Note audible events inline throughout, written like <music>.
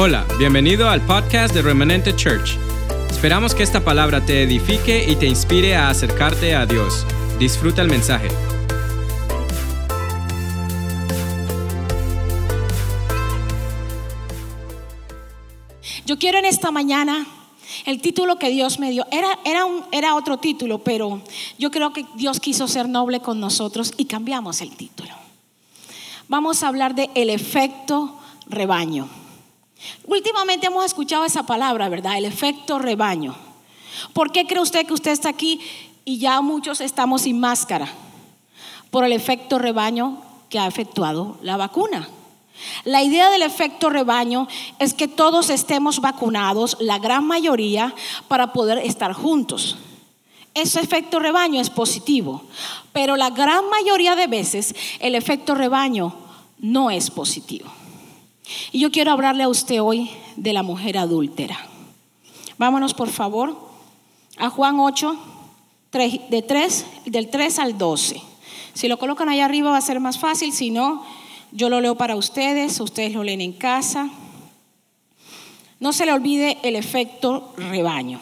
Hola, bienvenido al podcast de Remanente Church. Esperamos que esta palabra te edifique y te inspire a acercarte a Dios. Disfruta el mensaje. Yo quiero en esta mañana, el título que Dios me dio, era, era, un, era otro título, pero yo creo que Dios quiso ser noble con nosotros y cambiamos el título. Vamos a hablar de el efecto rebaño. Últimamente hemos escuchado esa palabra, ¿verdad? El efecto rebaño. ¿Por qué cree usted que usted está aquí y ya muchos estamos sin máscara? Por el efecto rebaño que ha efectuado la vacuna. La idea del efecto rebaño es que todos estemos vacunados, la gran mayoría, para poder estar juntos. Ese efecto rebaño es positivo, pero la gran mayoría de veces el efecto rebaño no es positivo. Y yo quiero hablarle a usted hoy de la mujer adúltera. Vámonos por favor a Juan 8, de 3, del 3 al 12. Si lo colocan allá arriba va a ser más fácil, si no, yo lo leo para ustedes, ustedes lo leen en casa. No se le olvide el efecto rebaño.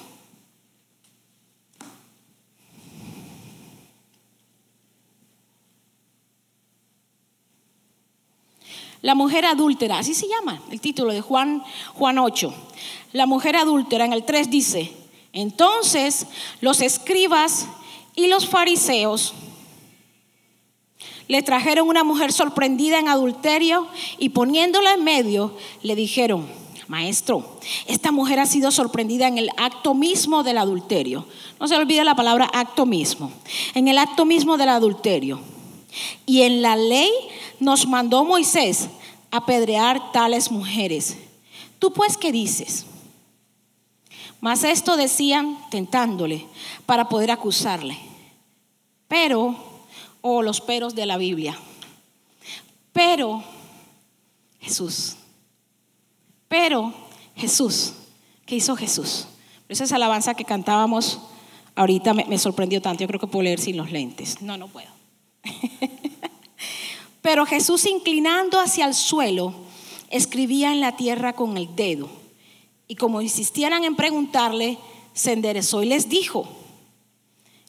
La mujer adúltera, así se llama el título de Juan, Juan 8. La mujer adúltera en el 3 dice, entonces los escribas y los fariseos le trajeron una mujer sorprendida en adulterio y poniéndola en medio le dijeron, maestro, esta mujer ha sido sorprendida en el acto mismo del adulterio. No se olvide la palabra acto mismo, en el acto mismo del adulterio. Y en la ley nos mandó Moisés apedrear tales mujeres. ¿Tú pues qué dices? Mas esto decían tentándole para poder acusarle. Pero, o oh, los peros de la Biblia. Pero Jesús. Pero Jesús. ¿Qué hizo Jesús? Esa es alabanza que cantábamos ahorita me, me sorprendió tanto. Yo creo que puedo leer sin los lentes. No, no puedo. <laughs> Pero Jesús inclinando hacia el suelo, escribía en la tierra con el dedo. Y como insistieran en preguntarle, se enderezó y les dijo,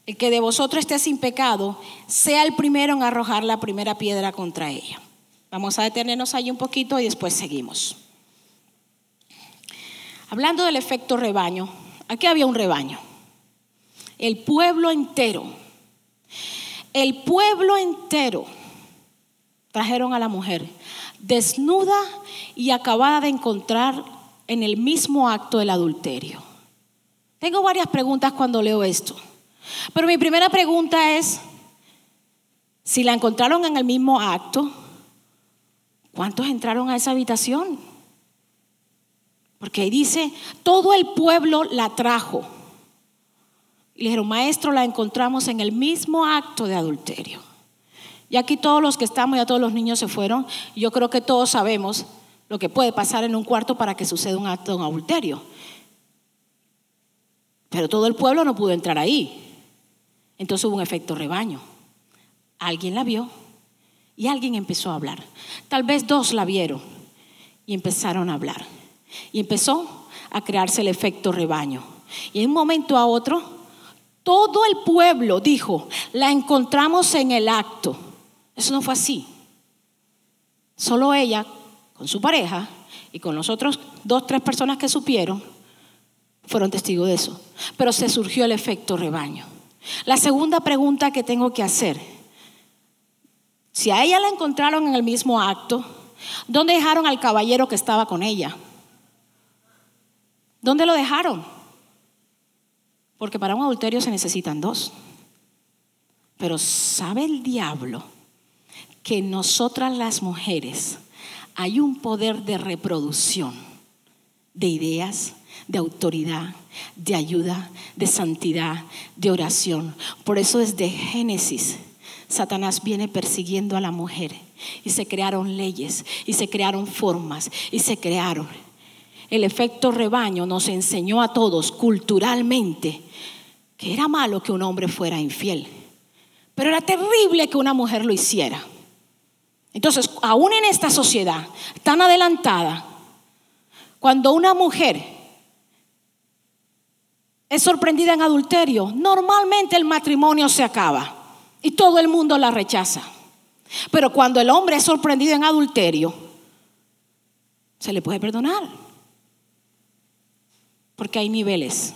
el que de vosotros esté sin pecado, sea el primero en arrojar la primera piedra contra ella. Vamos a detenernos ahí un poquito y después seguimos. Hablando del efecto rebaño, aquí había un rebaño. El pueblo entero. El pueblo entero trajeron a la mujer desnuda y acabada de encontrar en el mismo acto del adulterio. Tengo varias preguntas cuando leo esto, pero mi primera pregunta es, si la encontraron en el mismo acto, ¿cuántos entraron a esa habitación? Porque ahí dice, todo el pueblo la trajo. Y le dijeron, maestro, la encontramos en el mismo acto de adulterio. Y aquí todos los que estamos, ya todos los niños se fueron. Yo creo que todos sabemos lo que puede pasar en un cuarto para que suceda un acto de adulterio. Pero todo el pueblo no pudo entrar ahí. Entonces hubo un efecto rebaño. Alguien la vio y alguien empezó a hablar. Tal vez dos la vieron y empezaron a hablar. Y empezó a crearse el efecto rebaño. Y en un momento a otro, todo el pueblo dijo, la encontramos en el acto. Eso no fue así. Solo ella, con su pareja y con los otros dos, tres personas que supieron, fueron testigos de eso. Pero se surgió el efecto rebaño. La segunda pregunta que tengo que hacer, si a ella la encontraron en el mismo acto, ¿dónde dejaron al caballero que estaba con ella? ¿Dónde lo dejaron? Porque para un adulterio se necesitan dos. Pero ¿sabe el diablo? Que nosotras las mujeres hay un poder de reproducción de ideas, de autoridad, de ayuda, de santidad, de oración. Por eso desde Génesis, Satanás viene persiguiendo a la mujer y se crearon leyes y se crearon formas y se crearon. El efecto rebaño nos enseñó a todos culturalmente que era malo que un hombre fuera infiel, pero era terrible que una mujer lo hiciera. Entonces, aún en esta sociedad tan adelantada, Cuando una mujer es sorprendida en adulterio, normalmente el matrimonio se acaba y todo el mundo la rechaza. Pero cuando el hombre es sorprendido en adulterio, se le puede perdonar. Porque hay niveles.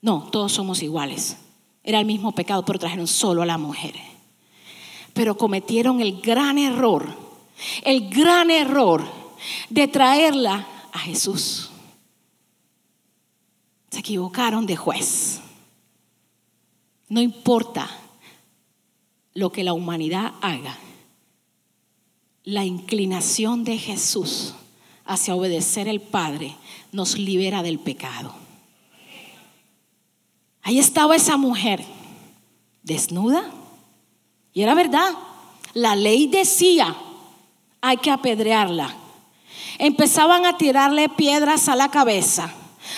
No, todos somos iguales. Era el mismo pecado, pero trajeron solo a la mujer. Pero cometieron el gran error, el gran error de traerla a Jesús. Se equivocaron de juez. No importa lo que la humanidad haga, la inclinación de Jesús hacia obedecer al Padre nos libera del pecado. Ahí estaba esa mujer, desnuda, y era verdad, la ley decía, hay que apedrearla. Empezaban a tirarle piedras a la cabeza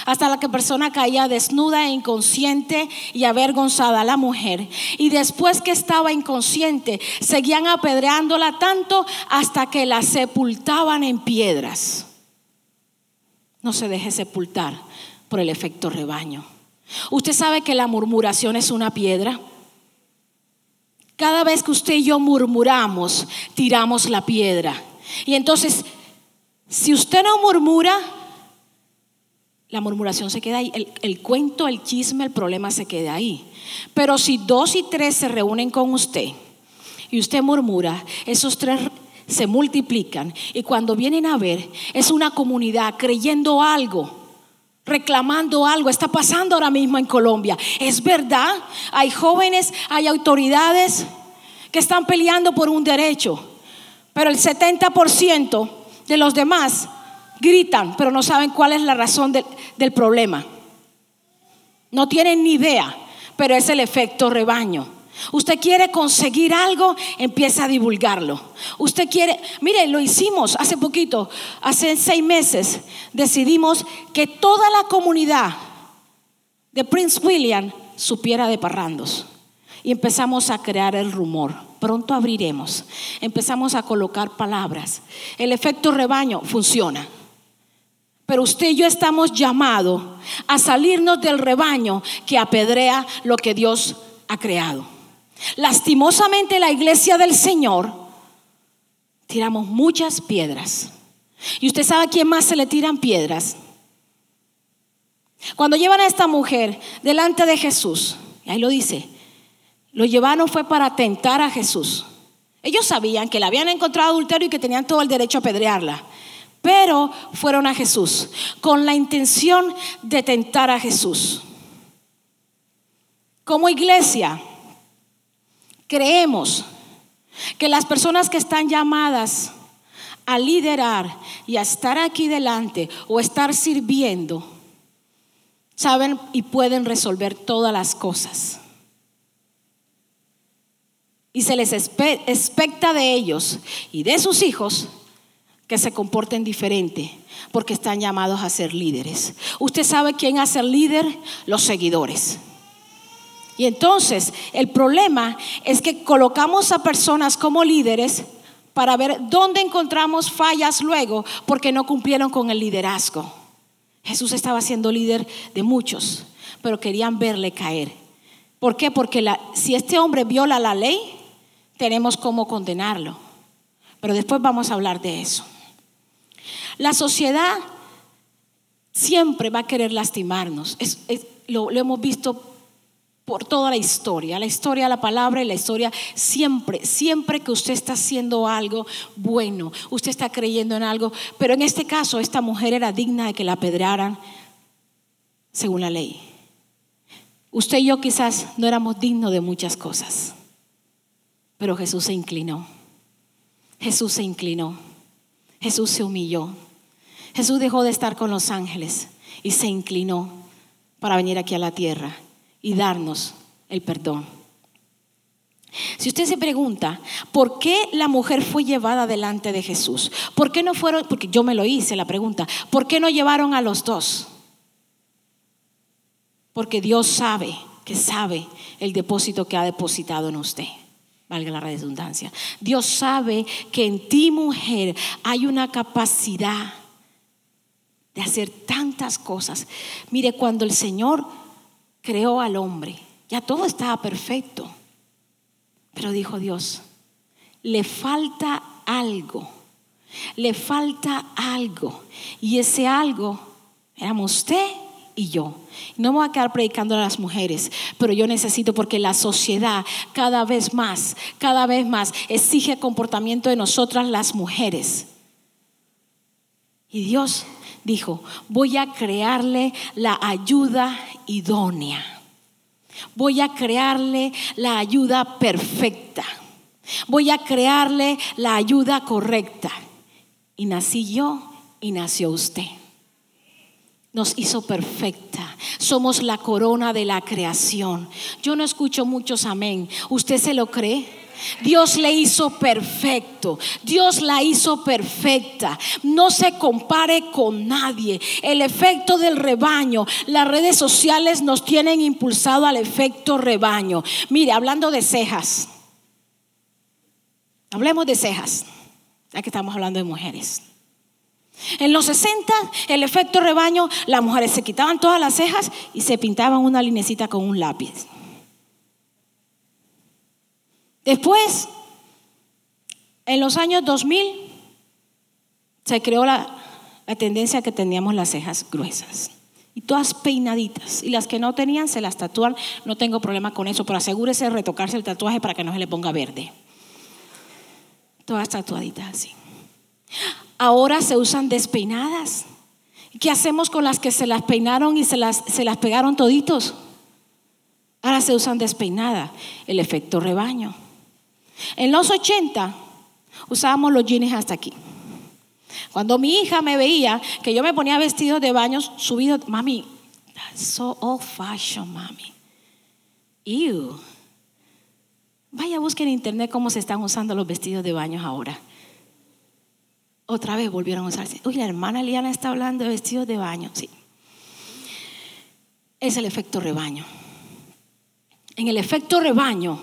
hasta la que persona caía desnuda e inconsciente y avergonzada la mujer. Y después que estaba inconsciente, seguían apedreándola tanto hasta que la sepultaban en piedras. No se deje sepultar por el efecto rebaño. Usted sabe que la murmuración es una piedra. Cada vez que usted y yo murmuramos, tiramos la piedra. Y entonces, si usted no murmura, la murmuración se queda ahí. El, cuento, el chisme, el problema se queda ahí. Pero si dos y tres se reúnen con usted y usted murmura, esos tres se multiplican y cuando vienen a ver es una comunidad creyendo algo, reclamando algo. Está pasando ahora mismo en Colombia. Es verdad, hay jóvenes, hay autoridades que están peleando por un derecho, pero el 70% de los demás gritan, pero no saben cuál es la razón del, problema. No tienen ni idea, pero es el efecto rebaño. Usted quiere conseguir algo, empieza a divulgarlo. Usted quiere, mire, lo hicimos hace poquito, hace seis meses, decidimos que toda la comunidad de Prince William supiera de parrandos. Y empezamos a crear el rumor. Pronto abriremos. Empezamos a colocar palabras. El efecto rebaño funciona. Pero usted y yo estamos llamados a salirnos del rebaño que apedrea lo que Dios ha creado. Lastimosamente la iglesia del Señor tiramos muchas piedras. ¿Y usted sabe a quién más se le tiran piedras? Cuando llevan a esta mujer delante de Jesús, y ahí lo dice, lo llevaron fue para tentar a Jesús. Ellos sabían que la habían encontrado adulterio y que tenían todo el derecho a apedrearla pero fueron a Jesús con la intención de tentar a Jesús. Como iglesia, creemos que las personas que están llamadas a liderar y a estar aquí delante o estar sirviendo, saben y pueden resolver todas las cosas. Y se les expecta de ellos y de sus hijos que se comporten diferente porque están llamados a ser líderes. Usted sabe quién hace el líder, los seguidores. Y entonces el problema es que colocamos a personas como líderes para ver dónde encontramos fallas luego porque no cumplieron con el liderazgo. Jesús estaba siendo líder de muchos, pero querían verle caer. ¿Por qué? Porque si este hombre viola la ley, tenemos cómo condenarlo. Pero después vamos a hablar de eso. La sociedad siempre va a querer lastimarnos. lo, hemos visto por toda la historia, la historia la palabra y la historia siempre, siempre que usted está haciendo algo bueno, usted está creyendo en algo, pero en este caso esta mujer era digna de que la apedrearan según la ley. Usted y yo quizás no éramos dignos de muchas cosas, pero Jesús se inclinó. Jesús se inclinó. Jesús se humilló. Jesús dejó de estar con los ángeles y se inclinó para venir aquí a la tierra y darnos el perdón. Si usted se pregunta, ¿por qué la mujer fue llevada delante de Jesús? ¿Por qué no fueron? Porque yo me lo hice la pregunta, ¿por qué no llevaron a los dos? Porque Dios sabe, que sabe el depósito que ha depositado en usted valga la redundancia. Dios sabe que en ti, mujer, hay una capacidad de hacer tantas cosas. Mire, cuando el Señor creó al hombre, ya todo estaba perfecto. Pero dijo Dios, le falta algo, le falta algo. Y ese algo éramos usted y yo. No me voy a quedar predicando a las mujeres, pero yo necesito porque la sociedad cada vez más, cada vez más exige comportamiento de nosotras las mujeres. Y Dios dijo, voy a crearle la ayuda idónea. Voy a crearle la ayuda perfecta. Voy a crearle la ayuda correcta. Y nací yo y nació usted. Nos hizo perfecta. Somos la corona de la creación. Yo no escucho muchos amén. ¿Usted se lo cree? Dios le hizo perfecto. Dios la hizo perfecta. No se compare con nadie. El efecto del rebaño. Las redes sociales nos tienen impulsado al efecto rebaño. Mire, hablando de cejas. Hablemos de cejas. Ya que estamos hablando de mujeres. En los 60, el efecto rebaño, las mujeres se quitaban todas las cejas y se pintaban una linecita con un lápiz. Después, en los años 2000, se creó la, tendencia que teníamos las cejas gruesas y todas peinaditas. Y las que no tenían se las tatúan. No tengo problema con eso, pero asegúrese de retocarse el tatuaje para que no se le ponga verde. Todas tatuaditas así. Ahora se usan despeinadas. ¿Qué hacemos con las que se las peinaron y se las, se las pegaron toditos? Ahora se usan despeinadas. El efecto rebaño. En los 80 usábamos los jeans hasta aquí. Cuando mi hija me veía que yo me ponía vestidos de baños subidos, mami, that's so old fashioned, mami. Ew. Vaya, busquen en internet cómo se están usando los vestidos de baños ahora. Otra vez volvieron a usarse. Uy, la hermana Liana está hablando de vestidos de baño. Sí. Es el efecto rebaño. En el efecto rebaño,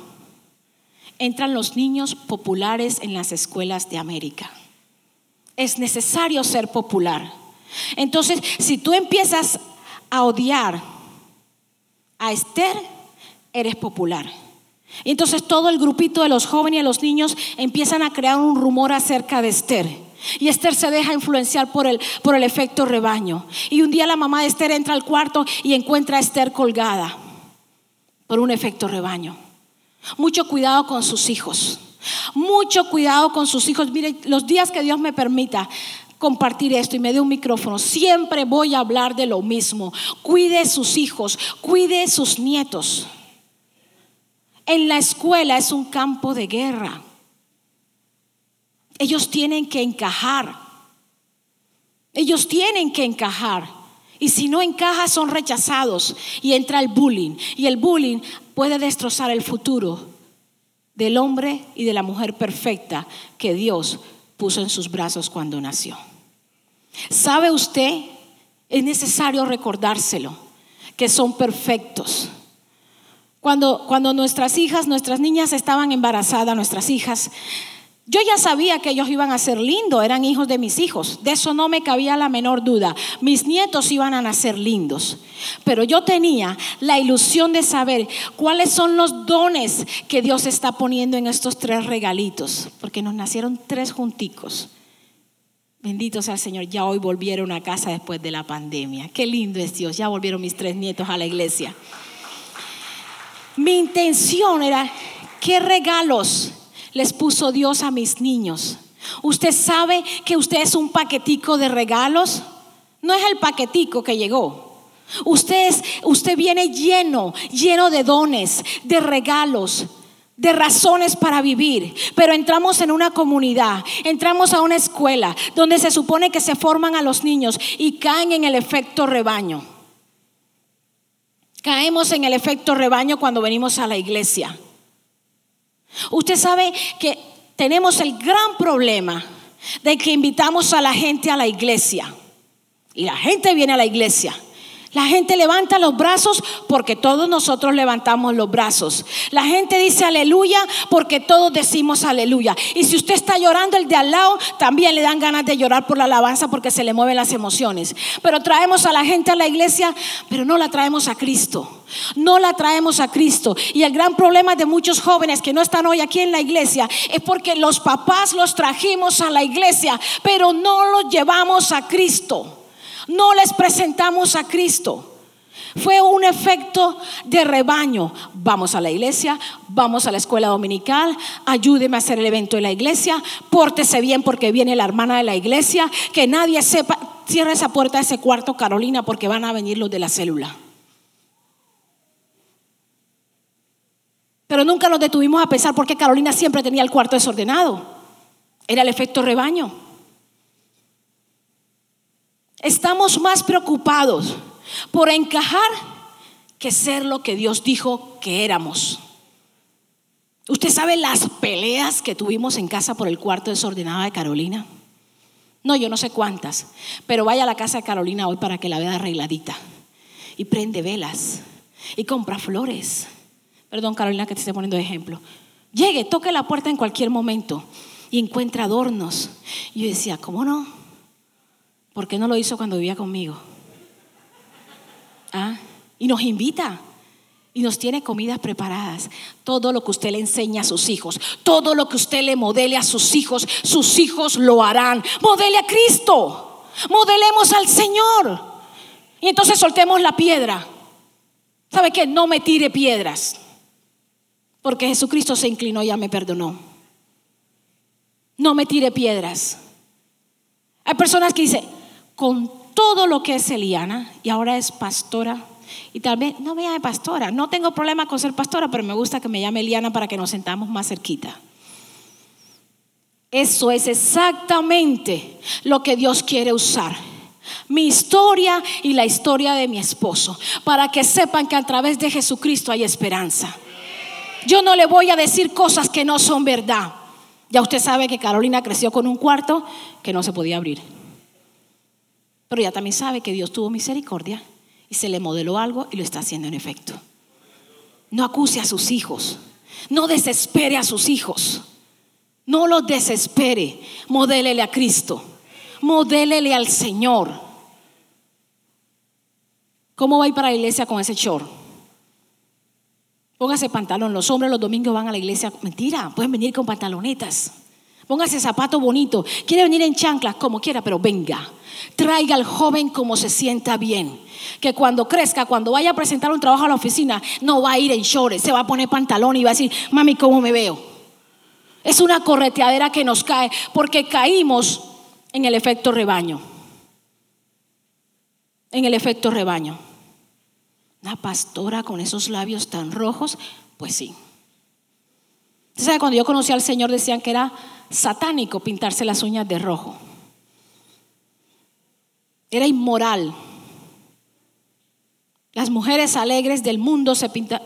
entran los niños populares en las escuelas de América. Es necesario ser popular. Entonces, si tú empiezas a odiar a Esther, eres popular. entonces todo el grupito de los jóvenes y los niños empiezan a crear un rumor acerca de Esther. Y Esther se deja influenciar por el, por el efecto rebaño. Y un día la mamá de Esther entra al cuarto y encuentra a Esther colgada por un efecto rebaño. Mucho cuidado con sus hijos. Mucho cuidado con sus hijos. Mire, los días que Dios me permita compartir esto y me dé un micrófono, siempre voy a hablar de lo mismo. Cuide sus hijos, cuide sus nietos. En la escuela es un campo de guerra. Ellos tienen que encajar. Ellos tienen que encajar. Y si no encaja, son rechazados y entra el bullying. Y el bullying puede destrozar el futuro del hombre y de la mujer perfecta que Dios puso en sus brazos cuando nació. ¿Sabe usted? Es necesario recordárselo, que son perfectos. Cuando, cuando nuestras hijas, nuestras niñas estaban embarazadas, nuestras hijas, yo ya sabía que ellos iban a ser lindos, eran hijos de mis hijos, de eso no me cabía la menor duda. Mis nietos iban a nacer lindos, pero yo tenía la ilusión de saber cuáles son los dones que Dios está poniendo en estos tres regalitos, porque nos nacieron tres junticos. Bendito sea el Señor, ya hoy volvieron a casa después de la pandemia. Qué lindo es Dios, ya volvieron mis tres nietos a la iglesia. Mi intención era, ¿qué regalos? Les puso Dios a mis niños. ¿Usted sabe que usted es un paquetico de regalos? No es el paquetico que llegó. Usted, usted viene lleno, lleno de dones, de regalos, de razones para vivir. Pero entramos en una comunidad, entramos a una escuela donde se supone que se forman a los niños y caen en el efecto rebaño. Caemos en el efecto rebaño cuando venimos a la iglesia. Usted sabe que tenemos el gran problema de que invitamos a la gente a la iglesia. Y la gente viene a la iglesia. La gente levanta los brazos porque todos nosotros levantamos los brazos. La gente dice aleluya porque todos decimos aleluya. Y si usted está llorando, el de al lado también le dan ganas de llorar por la alabanza porque se le mueven las emociones. Pero traemos a la gente a la iglesia, pero no la traemos a Cristo. No la traemos a Cristo. Y el gran problema de muchos jóvenes que no están hoy aquí en la iglesia es porque los papás los trajimos a la iglesia, pero no los llevamos a Cristo no les presentamos a Cristo. Fue un efecto de rebaño. Vamos a la iglesia, vamos a la escuela dominical, ayúdeme a hacer el evento de la iglesia, pórtese bien porque viene la hermana de la iglesia, que nadie sepa, cierra esa puerta de ese cuarto, Carolina, porque van a venir los de la célula. Pero nunca nos detuvimos a pensar por qué Carolina siempre tenía el cuarto desordenado. Era el efecto rebaño. Estamos más preocupados por encajar que ser lo que Dios dijo que éramos. ¿Usted sabe las peleas que tuvimos en casa por el cuarto desordenado de Carolina? No, yo no sé cuántas, pero vaya a la casa de Carolina hoy para que la vea arregladita. Y prende velas y compra flores. Perdón, Carolina, que te esté poniendo de ejemplo. Llegue, toque la puerta en cualquier momento y encuentra adornos. Y yo decía, ¿cómo no? ¿Por qué no lo hizo cuando vivía conmigo? ¿Ah? Y nos invita. Y nos tiene comidas preparadas. Todo lo que usted le enseña a sus hijos, todo lo que usted le modele a sus hijos, sus hijos lo harán. Modele a Cristo. Modelemos al Señor. Y entonces soltemos la piedra. ¿Sabe qué? No me tire piedras. Porque Jesucristo se inclinó y ya me perdonó. No me tire piedras. Hay personas que dicen, con todo lo que es Eliana y ahora es pastora. Y tal vez no me llame pastora, no tengo problema con ser pastora, pero me gusta que me llame Eliana para que nos sentamos más cerquita. Eso es exactamente lo que Dios quiere usar. Mi historia y la historia de mi esposo, para que sepan que a través de Jesucristo hay esperanza. Yo no le voy a decir cosas que no son verdad. Ya usted sabe que Carolina creció con un cuarto que no se podía abrir. Pero ya también sabe que Dios tuvo misericordia y se le modeló algo y lo está haciendo en efecto. No acuse a sus hijos. No desespere a sus hijos. No los desespere. Modélele a Cristo. Modélele al Señor. ¿Cómo va a ir para la iglesia con ese short? Póngase pantalón. Los hombres los domingos van a la iglesia. Mentira, pueden venir con pantalonetas. Póngase zapato bonito. Quiere venir en chanclas, como quiera, pero venga. Traiga al joven como se sienta bien. Que cuando crezca, cuando vaya a presentar un trabajo a la oficina, no va a ir en shorts, se va a poner pantalón y va a decir, mami, ¿cómo me veo? Es una correteadera que nos cae porque caímos en el efecto rebaño. En el efecto rebaño. Una pastora con esos labios tan rojos, pues sí. ¿Usted sabe? Cuando yo conocí al Señor decían que era satánico pintarse las uñas de rojo. Era inmoral. Las mujeres alegres del mundo se pintan.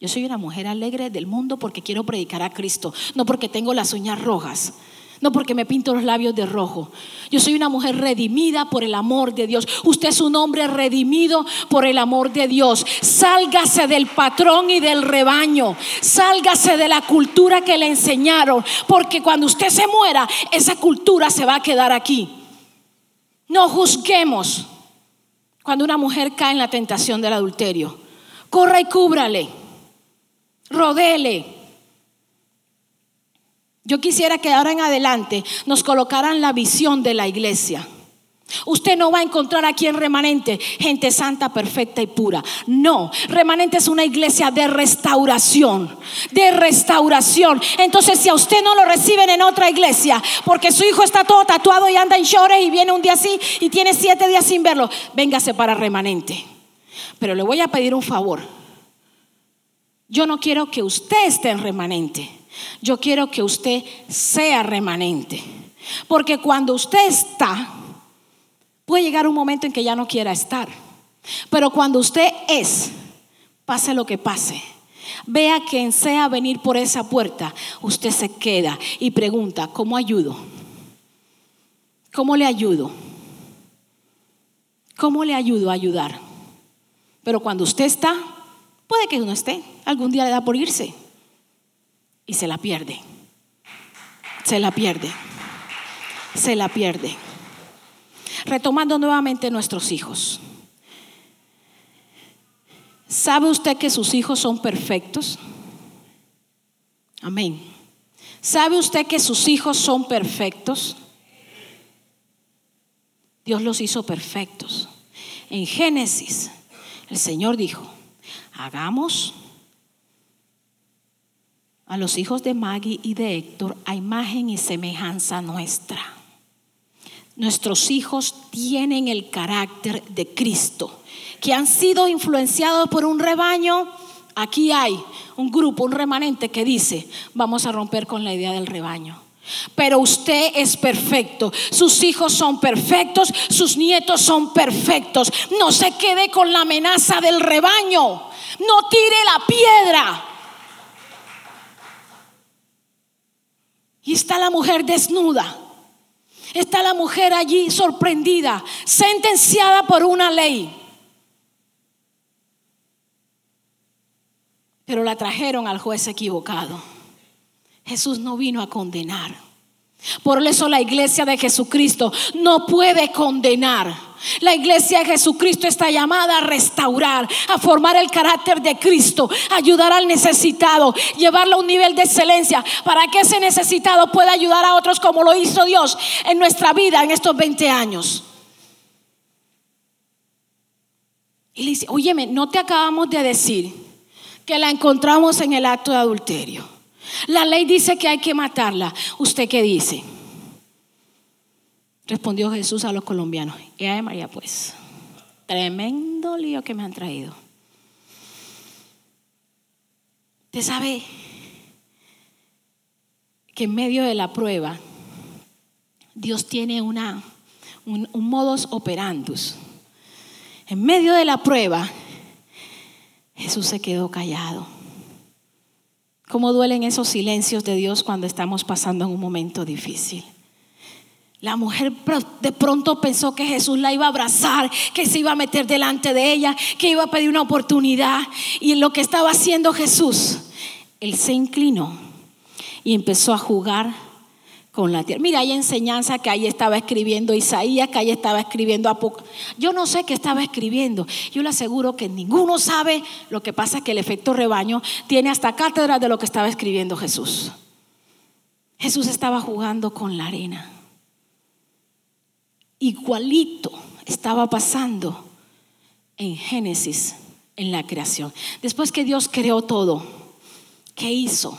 Yo soy una mujer alegre del mundo porque quiero predicar a Cristo, no porque tengo las uñas rojas. No porque me pinto los labios de rojo. Yo soy una mujer redimida por el amor de Dios. Usted es un hombre redimido por el amor de Dios. Sálgase del patrón y del rebaño. Sálgase de la cultura que le enseñaron. Porque cuando usted se muera, esa cultura se va a quedar aquí. No juzguemos cuando una mujer cae en la tentación del adulterio. Corra y cúbrale. Rodele yo quisiera que ahora en adelante nos colocaran la visión de la iglesia. Usted no va a encontrar aquí en Remanente gente santa, perfecta y pura. No, Remanente es una iglesia de restauración, de restauración. Entonces, si a usted no lo reciben en otra iglesia, porque su hijo está todo tatuado y anda en shorts y viene un día así y tiene siete días sin verlo, véngase para Remanente. Pero le voy a pedir un favor. Yo no quiero que usted esté en Remanente. Yo quiero que usted sea remanente. Porque cuando usted está, puede llegar un momento en que ya no quiera estar. Pero cuando usted es, pase lo que pase, vea quien sea venir por esa puerta, usted se queda y pregunta, ¿cómo ayudo? ¿Cómo le ayudo? ¿Cómo le ayudo a ayudar? Pero cuando usted está, puede que no esté. Algún día le da por irse. Y se la pierde. Se la pierde. Se la pierde. Retomando nuevamente nuestros hijos. ¿Sabe usted que sus hijos son perfectos? Amén. ¿Sabe usted que sus hijos son perfectos? Dios los hizo perfectos. En Génesis, el Señor dijo, hagamos a los hijos de Maggie y de Héctor a imagen y semejanza nuestra. Nuestros hijos tienen el carácter de Cristo, que han sido influenciados por un rebaño. Aquí hay un grupo, un remanente que dice, vamos a romper con la idea del rebaño. Pero usted es perfecto, sus hijos son perfectos, sus nietos son perfectos. No se quede con la amenaza del rebaño, no tire la piedra. Y está la mujer desnuda, está la mujer allí sorprendida, sentenciada por una ley. Pero la trajeron al juez equivocado. Jesús no vino a condenar. Por eso la iglesia de Jesucristo no puede condenar. La iglesia de Jesucristo está llamada a restaurar, a formar el carácter de Cristo, ayudar al necesitado, llevarlo a un nivel de excelencia para que ese necesitado pueda ayudar a otros como lo hizo Dios en nuestra vida en estos 20 años. Y le dice, óyeme, no te acabamos de decir que la encontramos en el acto de adulterio. La ley dice que hay que matarla. ¿Usted qué dice? Respondió Jesús a los colombianos. Y a María, pues, tremendo lío que me han traído. Usted sabe que en medio de la prueba, Dios tiene una, un, un modus operandus. En medio de la prueba, Jesús se quedó callado. Cómo duelen esos silencios de Dios cuando estamos pasando en un momento difícil. La mujer de pronto pensó que Jesús la iba a abrazar, que se iba a meter delante de ella, que iba a pedir una oportunidad. Y en lo que estaba haciendo Jesús, él se inclinó y empezó a jugar con la tierra. Mira, hay enseñanza que ahí estaba escribiendo Isaías, que ahí estaba escribiendo Apocalipsis. Yo no sé qué estaba escribiendo. Yo le aseguro que ninguno sabe. Lo que pasa que el efecto rebaño tiene hasta cátedra de lo que estaba escribiendo Jesús. Jesús estaba jugando con la arena. Igualito estaba pasando en Génesis, en la creación. Después que Dios creó todo, ¿qué hizo?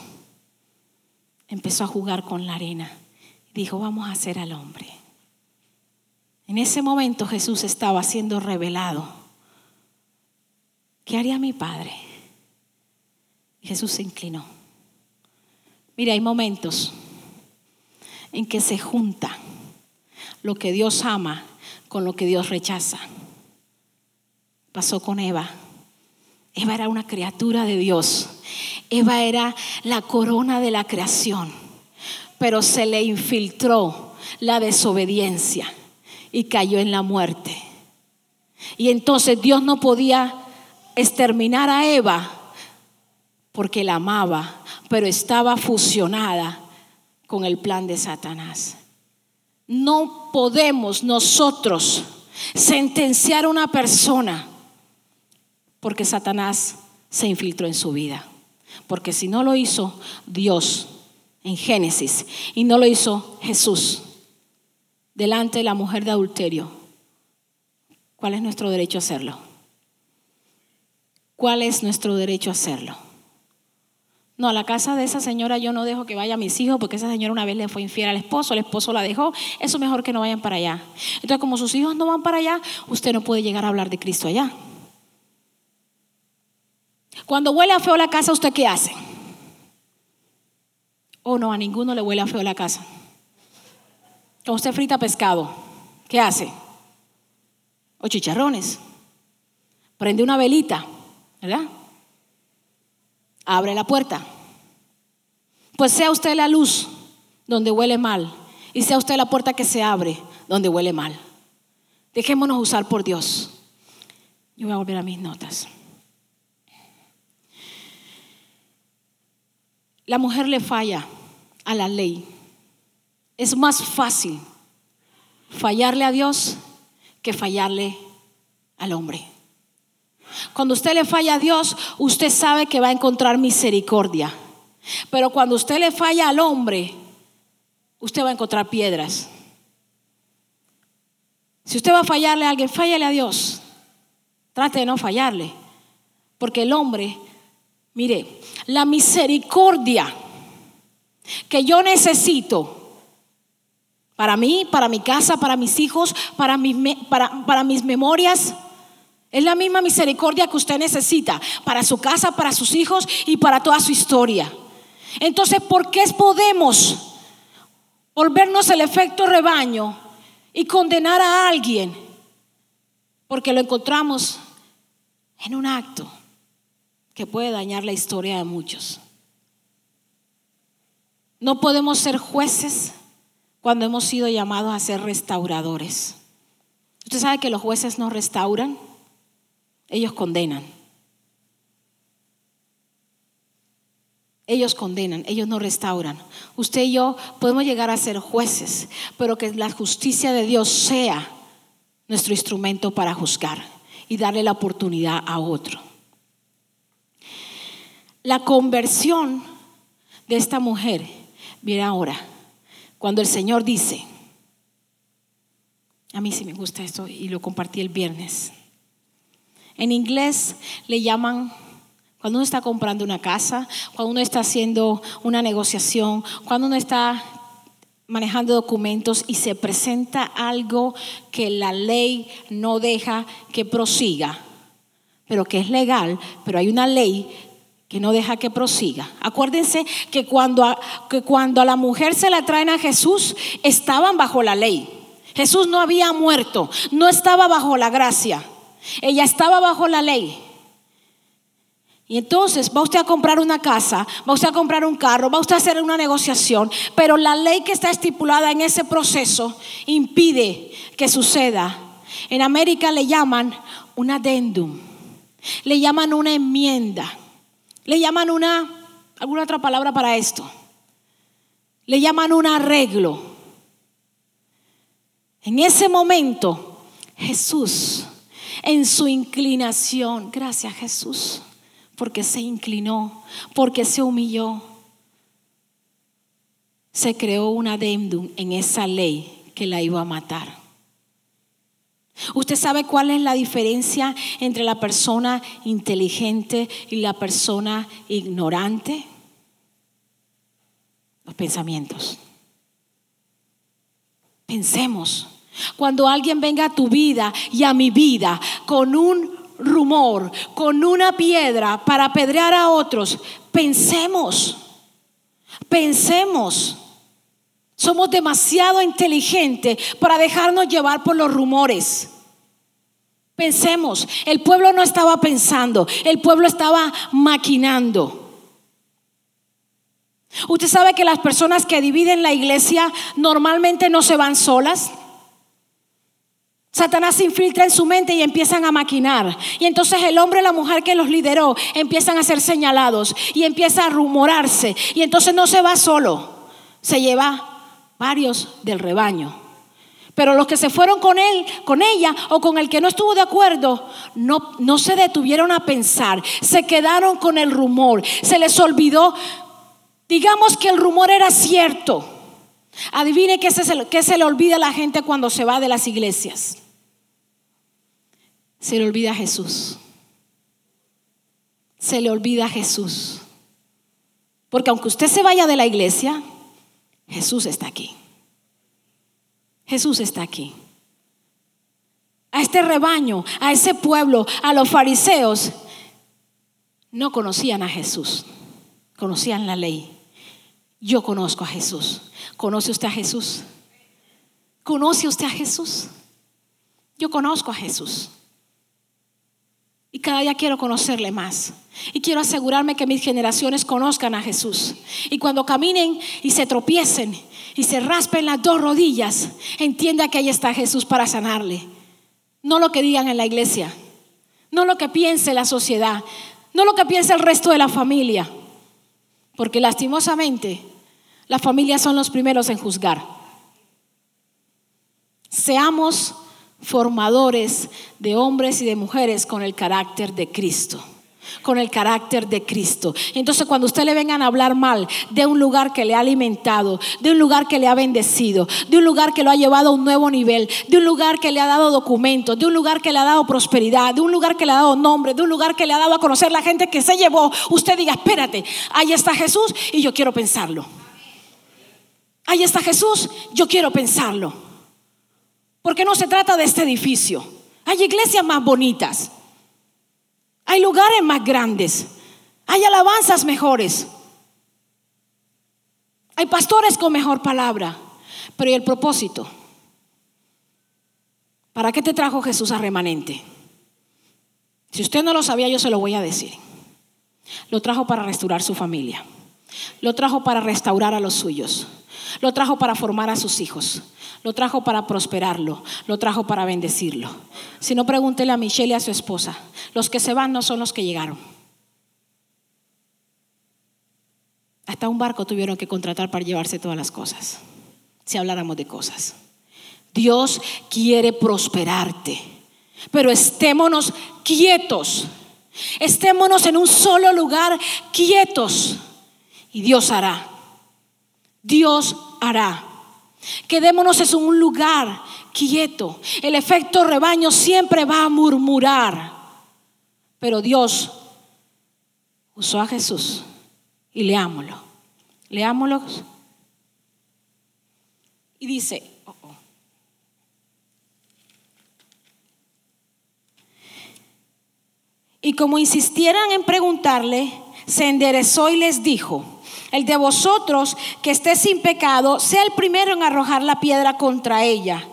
Empezó a jugar con la arena dijo, vamos a hacer al hombre. En ese momento Jesús estaba siendo revelado. ¿Qué haría mi Padre? Jesús se inclinó. Mira, hay momentos en que se junta lo que Dios ama con lo que Dios rechaza. Pasó con Eva. Eva era una criatura de Dios. Eva era la corona de la creación pero se le infiltró la desobediencia y cayó en la muerte. Y entonces Dios no podía exterminar a Eva porque la amaba, pero estaba fusionada con el plan de Satanás. No podemos nosotros sentenciar a una persona porque Satanás se infiltró en su vida. Porque si no lo hizo, Dios en Génesis y no lo hizo Jesús delante de la mujer de adulterio. ¿Cuál es nuestro derecho a hacerlo? ¿Cuál es nuestro derecho a hacerlo? No, a la casa de esa señora yo no dejo que vaya a mis hijos porque esa señora una vez le fue infiel al esposo, el esposo la dejó, eso mejor que no vayan para allá. Entonces, como sus hijos no van para allá, usted no puede llegar a hablar de Cristo allá. Cuando huele a feo la casa, ¿usted qué hace? Oh, no, a ninguno le huele a feo la casa. Cuando usted frita pescado, ¿qué hace? O chicharrones. Prende una velita, ¿verdad? Abre la puerta. Pues sea usted la luz donde huele mal y sea usted la puerta que se abre donde huele mal. Dejémonos usar por Dios. Yo voy a volver a mis notas. La mujer le falla a la ley. Es más fácil fallarle a Dios que fallarle al hombre. Cuando usted le falla a Dios, usted sabe que va a encontrar misericordia. Pero cuando usted le falla al hombre, usted va a encontrar piedras. Si usted va a fallarle a alguien, fállale a Dios. Trate de no fallarle. Porque el hombre, mire, la misericordia que yo necesito para mí, para mi casa, para mis hijos, para mis, para, para mis memorias, es la misma misericordia que usted necesita para su casa, para sus hijos y para toda su historia. Entonces, ¿por qué podemos volvernos el efecto rebaño y condenar a alguien? Porque lo encontramos en un acto que puede dañar la historia de muchos. No podemos ser jueces cuando hemos sido llamados a ser restauradores. Usted sabe que los jueces no restauran, ellos condenan. Ellos condenan, ellos no restauran. Usted y yo podemos llegar a ser jueces, pero que la justicia de Dios sea nuestro instrumento para juzgar y darle la oportunidad a otro. La conversión de esta mujer, mira ahora, cuando el Señor dice, a mí sí me gusta esto y lo compartí el viernes. En inglés le llaman cuando uno está comprando una casa, cuando uno está haciendo una negociación, cuando uno está manejando documentos y se presenta algo que la ley no deja que prosiga, pero que es legal, pero hay una ley que no deja que prosiga. Acuérdense que cuando a, que cuando a la mujer se la traen a Jesús, estaban bajo la ley. Jesús no había muerto, no estaba bajo la gracia, ella estaba bajo la ley. Y entonces va usted a comprar una casa, va usted a comprar un carro, va usted a hacer una negociación, pero la ley que está estipulada en ese proceso impide que suceda. En América le llaman un adendum, le llaman una enmienda, le llaman una, alguna otra palabra para esto, le llaman un arreglo. En ese momento, Jesús, en su inclinación, gracias Jesús porque se inclinó, porque se humilló. Se creó un adendum en esa ley que la iba a matar. ¿Usted sabe cuál es la diferencia entre la persona inteligente y la persona ignorante? Los pensamientos. Pensemos. Cuando alguien venga a tu vida y a mi vida con un rumor, con una piedra para apedrear a otros, pensemos, pensemos. Somos demasiado inteligentes para dejarnos llevar por los rumores. Pensemos, el pueblo no estaba pensando, el pueblo estaba maquinando. Usted sabe que las personas que dividen la iglesia normalmente no se van solas. Satanás se infiltra en su mente y empiezan a maquinar. Y entonces el hombre y la mujer que los lideró empiezan a ser señalados y empieza a rumorarse. Y entonces no se va solo, se lleva varios del rebaño. Pero los que se fueron con él, con ella o con el que no estuvo de acuerdo, no, no se detuvieron a pensar, se quedaron con el rumor, se les olvidó. Digamos que el rumor era cierto. Adivine qué se, qué se le olvida a la gente cuando se va de las iglesias se le olvida a Jesús. Se le olvida a Jesús. Porque aunque usted se vaya de la iglesia, Jesús está aquí. Jesús está aquí. A este rebaño, a ese pueblo, a los fariseos, no conocían a Jesús, conocían la ley. Yo conozco a Jesús. ¿Conoce usted a Jesús? ¿Conoce usted a Jesús? Yo conozco a Jesús. Y cada día quiero conocerle más. Y quiero asegurarme que mis generaciones conozcan a Jesús. Y cuando caminen y se tropiecen y se raspen las dos rodillas, entienda que ahí está Jesús para sanarle. No lo que digan en la iglesia. no lo que piense la sociedad, no lo que piense el resto de la familia, porque lastimosamente las familias son los primeros en juzgar. Seamos formadores de hombres y de mujeres con el carácter de Cristo con el carácter de Cristo. Entonces cuando usted le vengan a hablar mal de un lugar que le ha alimentado, de un lugar que le ha bendecido, de un lugar que lo ha llevado a un nuevo nivel, de un lugar que le ha dado documentos, de un lugar que le ha dado prosperidad, de un lugar que le ha dado nombre, de un lugar que le ha dado a conocer la gente que se llevó, usted diga, espérate, ahí está Jesús y yo quiero pensarlo. Ahí está Jesús, yo quiero pensarlo. Porque no se trata de este edificio. Hay iglesias más bonitas. Hay lugares más grandes. Hay alabanzas mejores. Hay pastores con mejor palabra. Pero ¿y el propósito? ¿Para qué te trajo Jesús a remanente? Si usted no lo sabía, yo se lo voy a decir. Lo trajo para restaurar su familia. Lo trajo para restaurar a los suyos. Lo trajo para formar a sus hijos. Lo trajo para prosperarlo. Lo trajo para bendecirlo. Si no, pregúntele a Michelle y a su esposa. Los que se van no son los que llegaron. Hasta un barco tuvieron que contratar para llevarse todas las cosas. Si habláramos de cosas. Dios quiere prosperarte. Pero estémonos quietos. Estémonos en un solo lugar quietos. Y Dios hará. Dios hará. Quedémonos en un lugar quieto. El efecto rebaño siempre va a murmurar. Pero Dios usó a Jesús. Y leámoslo. Leámoslo. Y dice, oh, oh. y como insistieran en preguntarle, se enderezó y les dijo, el de vosotros que esté sin pecado, sea el primero en arrojar la piedra contra ella.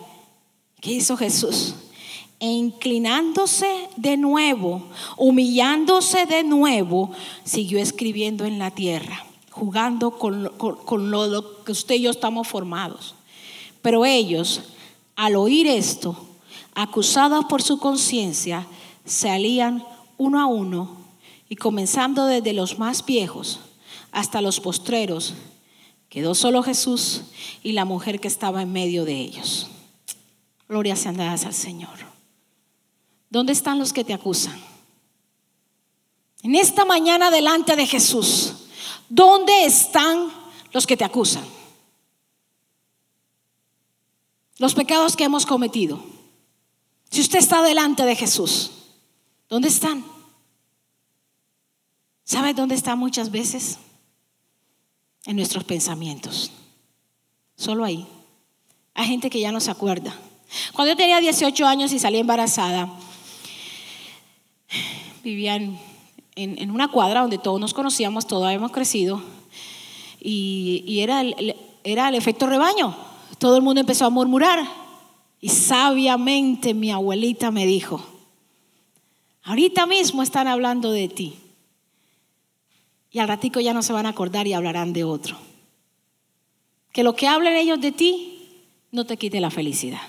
¿Qué hizo Jesús? E inclinándose de nuevo, humillándose de nuevo, siguió escribiendo en la tierra, jugando con, lo que usted y yo estamos formados. Pero ellos, al oír esto, acusados por su conciencia, salían uno a uno y comenzando desde los más viejos hasta los postreros, quedó solo Jesús y la mujer que estaba en medio de ellos. Gloria sean dadas al Señor. ¿Dónde están los que te acusan? En esta mañana delante de Jesús, ¿dónde están los que te acusan? Los pecados que hemos cometido. Si usted está delante de Jesús, ¿dónde están? ¿Sabe dónde están muchas veces? En nuestros pensamientos. Solo ahí. Hay gente que ya no se acuerda. Cuando yo tenía 18 años y salí embarazada, vivía en, una cuadra donde todos nos conocíamos, todos habíamos crecido, y, era, el, era el efecto rebaño. Todo el mundo empezó a murmurar. Y sabiamente mi abuelita me dijo, ahorita mismo están hablando de ti. Y al ratico ya no se van a acordar y hablarán de otro. Que lo que hablen ellos de ti no te quite la felicidad.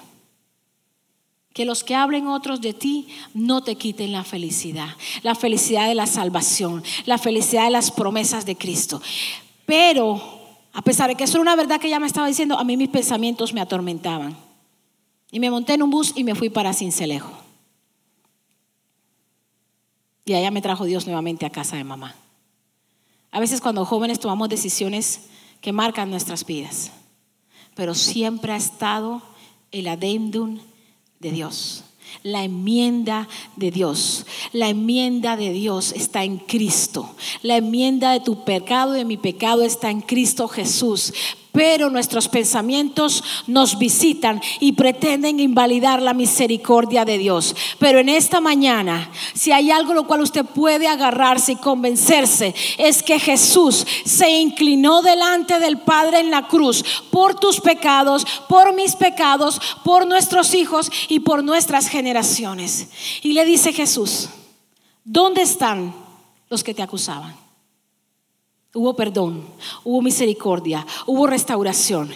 Que los que hablen otros de ti no te quiten la felicidad. La felicidad de la salvación, la felicidad de las promesas de Cristo. Pero, a pesar de que eso era una verdad que ella me estaba diciendo, a mí mis pensamientos me atormentaban. Y me monté en un bus y me fui para Cincelejo. Y allá me trajo Dios nuevamente a casa de mamá. A veces cuando jóvenes tomamos decisiones que marcan nuestras vidas, pero siempre ha estado el adendum de Dios. La enmienda de Dios. La enmienda de Dios está en Cristo. La enmienda de tu pecado y de mi pecado está en Cristo Jesús pero nuestros pensamientos nos visitan y pretenden invalidar la misericordia de Dios. Pero en esta mañana, si hay algo lo cual usted puede agarrarse y convencerse, es que Jesús se inclinó delante del Padre en la cruz por tus pecados, por mis pecados, por nuestros hijos y por nuestras generaciones. Y le dice Jesús, ¿dónde están los que te acusaban? Hubo perdón, hubo misericordia, hubo restauración.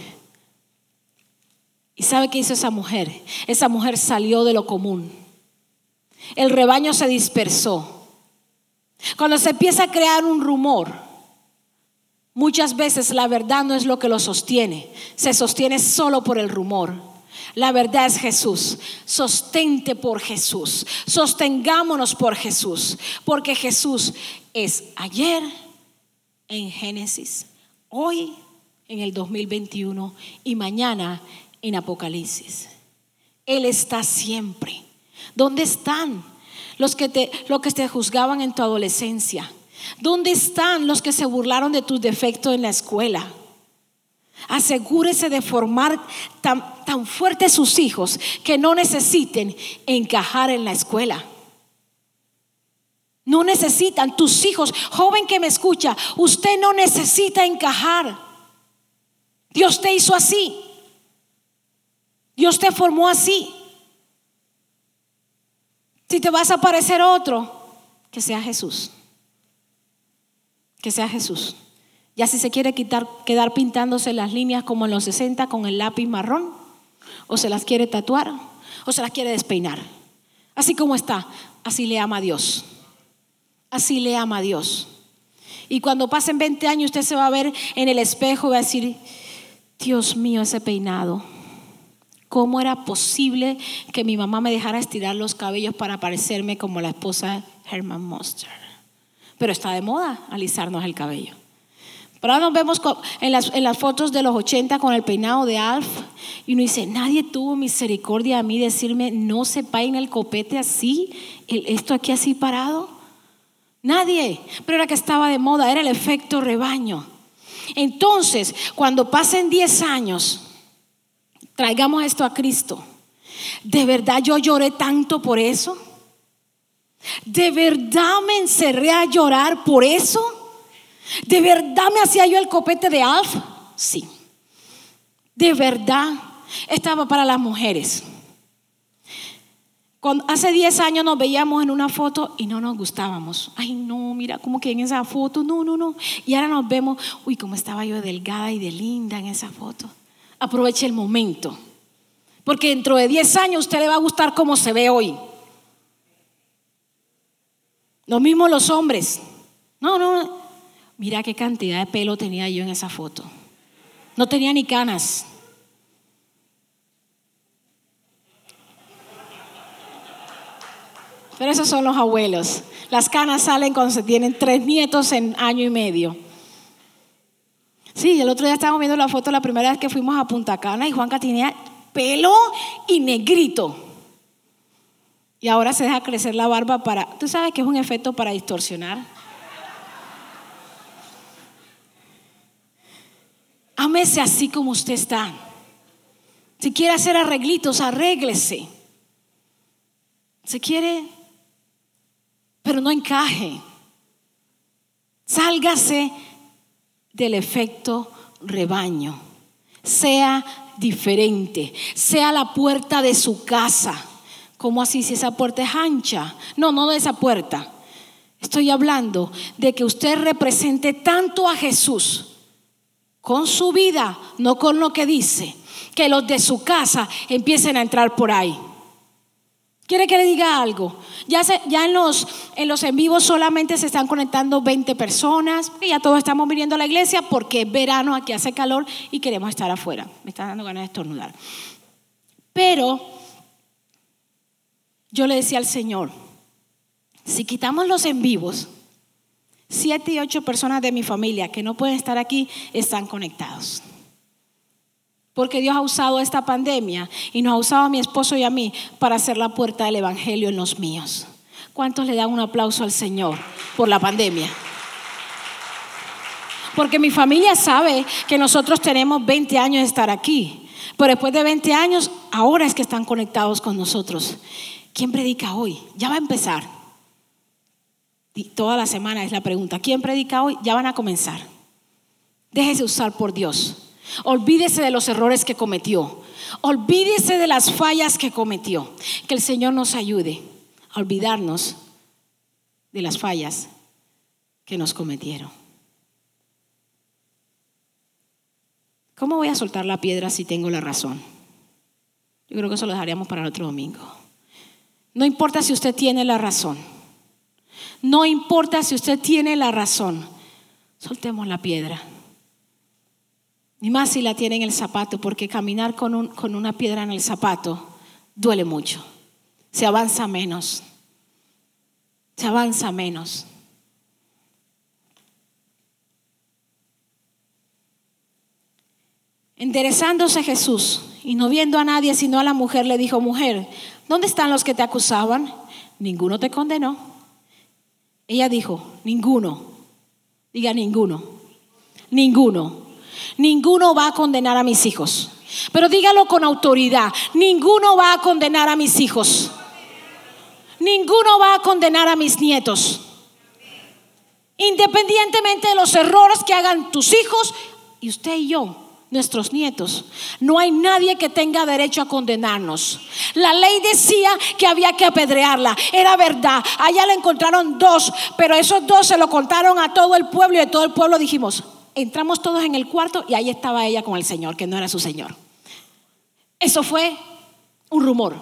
¿Y sabe qué hizo esa mujer? Esa mujer salió de lo común. el rebaño se dispersó. Cuando se empieza a crear un rumor, muchas veces la verdad no es lo que lo sostiene, se sostiene solo por el rumor. La verdad es Jesús. Sostente por Jesús. Sostengámonos por Jesús. Porque Jesús es ayer en Génesis, hoy en el 2021 y mañana en Apocalipsis. Él está siempre. ¿Dónde están los que te, los que te juzgaban en tu adolescencia? ¿Dónde están los que se burlaron de tus defectos en la escuela? Asegúrese de formar tan, tan fuerte sus hijos que no necesiten encajar en la escuela. No necesitan tus hijos, joven que me escucha, usted no necesita encajar. Dios te hizo así. Dios te formó así. Si te vas a parecer otro, que sea Jesús. Que sea Jesús. Ya si se quiere quitar, quedar pintándose las líneas como en los 60 con el lápiz marrón, o se las quiere tatuar, o se las quiere despeinar. Así como está, así le ama a Dios. Así le ama a Dios. Y cuando pasen 20 años, usted se va a ver en el espejo y va a decir, Dios mío, ese peinado. ¿Cómo era posible que mi mamá me dejara estirar los cabellos para parecerme como la esposa Herman Monster? Pero está de moda alisarnos el cabello. Pero ahora nos vemos en las, fotos de los 80 con el peinado de Alf y uno dice, nadie tuvo misericordia a mí decirme, no se peine el copete así, esto aquí así parado. Nadie, pero era que estaba de moda, era el efecto rebaño. Entonces, cuando pasen 10 años, traigamos esto a Cristo. ¿De verdad yo lloré tanto por eso? ¿De verdad me encerré a llorar por eso? ¿De verdad me hacía yo el copete de Alf? Sí. De verdad estaba para las mujeres. Hace 10 años nos veíamos en una foto y no nos gustábamos. Ay, no, mira como que en esa foto, no, no, no. Y ahora nos vemos, uy, cómo estaba yo delgada y de linda en esa foto. Aproveche el momento. Porque dentro de 10 años usted le va a gustar cómo se ve hoy. Lo mismo los hombres. No, no, mira qué cantidad de pelo tenía yo en esa foto. No tenía ni canas. Pero esos son los abuelos. Las canas salen cuando se tienen tres nietos en año y medio. Sí, el otro día estábamos viendo la foto la primera vez que fuimos a Punta Cana y Juanca tenía pelo y negrito. Y ahora se deja crecer la barba para... ¿Tú sabes que es un efecto para distorsionar? Ámese así como usted está. Si quiere hacer arreglitos, arréglese. Si quiere pero no encaje. Sálgase del efecto rebaño. Sea diferente. Sea la puerta de su casa. ¿Cómo así si esa puerta es ancha? No, no de esa puerta. Estoy hablando de que usted represente tanto a Jesús con su vida, no con lo que dice, que los de su casa empiecen a entrar por ahí. ¿Quiere que le diga algo? Ya, en, los, en los en vivos solamente se están conectando 20 personas y ya todos estamos viniendo a la iglesia porque es verano, aquí hace calor y queremos estar afuera. Me está dando ganas de estornudar. Pero yo le decía al Señor, si quitamos los en vivos, siete y ocho personas de mi familia que no pueden estar aquí están conectados. Porque Dios ha usado esta pandemia y nos ha usado a mi esposo y a mí para hacer la puerta del Evangelio en los míos. ¿Cuántos le dan un aplauso al Señor por la pandemia? Porque mi familia sabe que nosotros tenemos 20 años de estar aquí. Pero después de 20 años, ahora es que están conectados con nosotros. ¿Quién predica hoy? Ya va a empezar. Y toda la semana es la pregunta. ¿Quién predica hoy? Ya van a comenzar. Déjese usar por Dios. Olvídese de los errores que cometió. Olvídese de las fallas que cometió. Que el Señor nos ayude a olvidarnos de las fallas que nos cometieron. ¿Cómo voy a soltar la piedra si tengo la razón? Yo creo que eso lo dejaríamos para el otro domingo. No importa si usted tiene la razón. No importa si usted tiene la razón. Soltemos la piedra. Ni más si la tiene en el zapato, porque caminar con, con una piedra en el zapato duele mucho. Se avanza menos. Se avanza menos. Enderezándose Jesús y no viendo a nadie sino a la mujer, le dijo, mujer, ¿dónde están los que te acusaban? Ninguno te condenó. Ella dijo, ninguno. Diga ninguno. Ninguno. Ninguno va a condenar a mis hijos. Pero dígalo con autoridad. Ninguno va a condenar a mis hijos. Ninguno va a condenar a mis nietos. Independientemente de los errores que hagan tus hijos y usted y yo nuestros nietos. No hay nadie que tenga derecho a condenarnos. La ley decía que había que apedrearla. Era verdad. Allá le encontraron dos, pero esos dos se lo contaron a todo el pueblo y de todo el pueblo dijimos, entramos todos en el cuarto y ahí estaba ella con el Señor, que no era su Señor. Eso fue un rumor.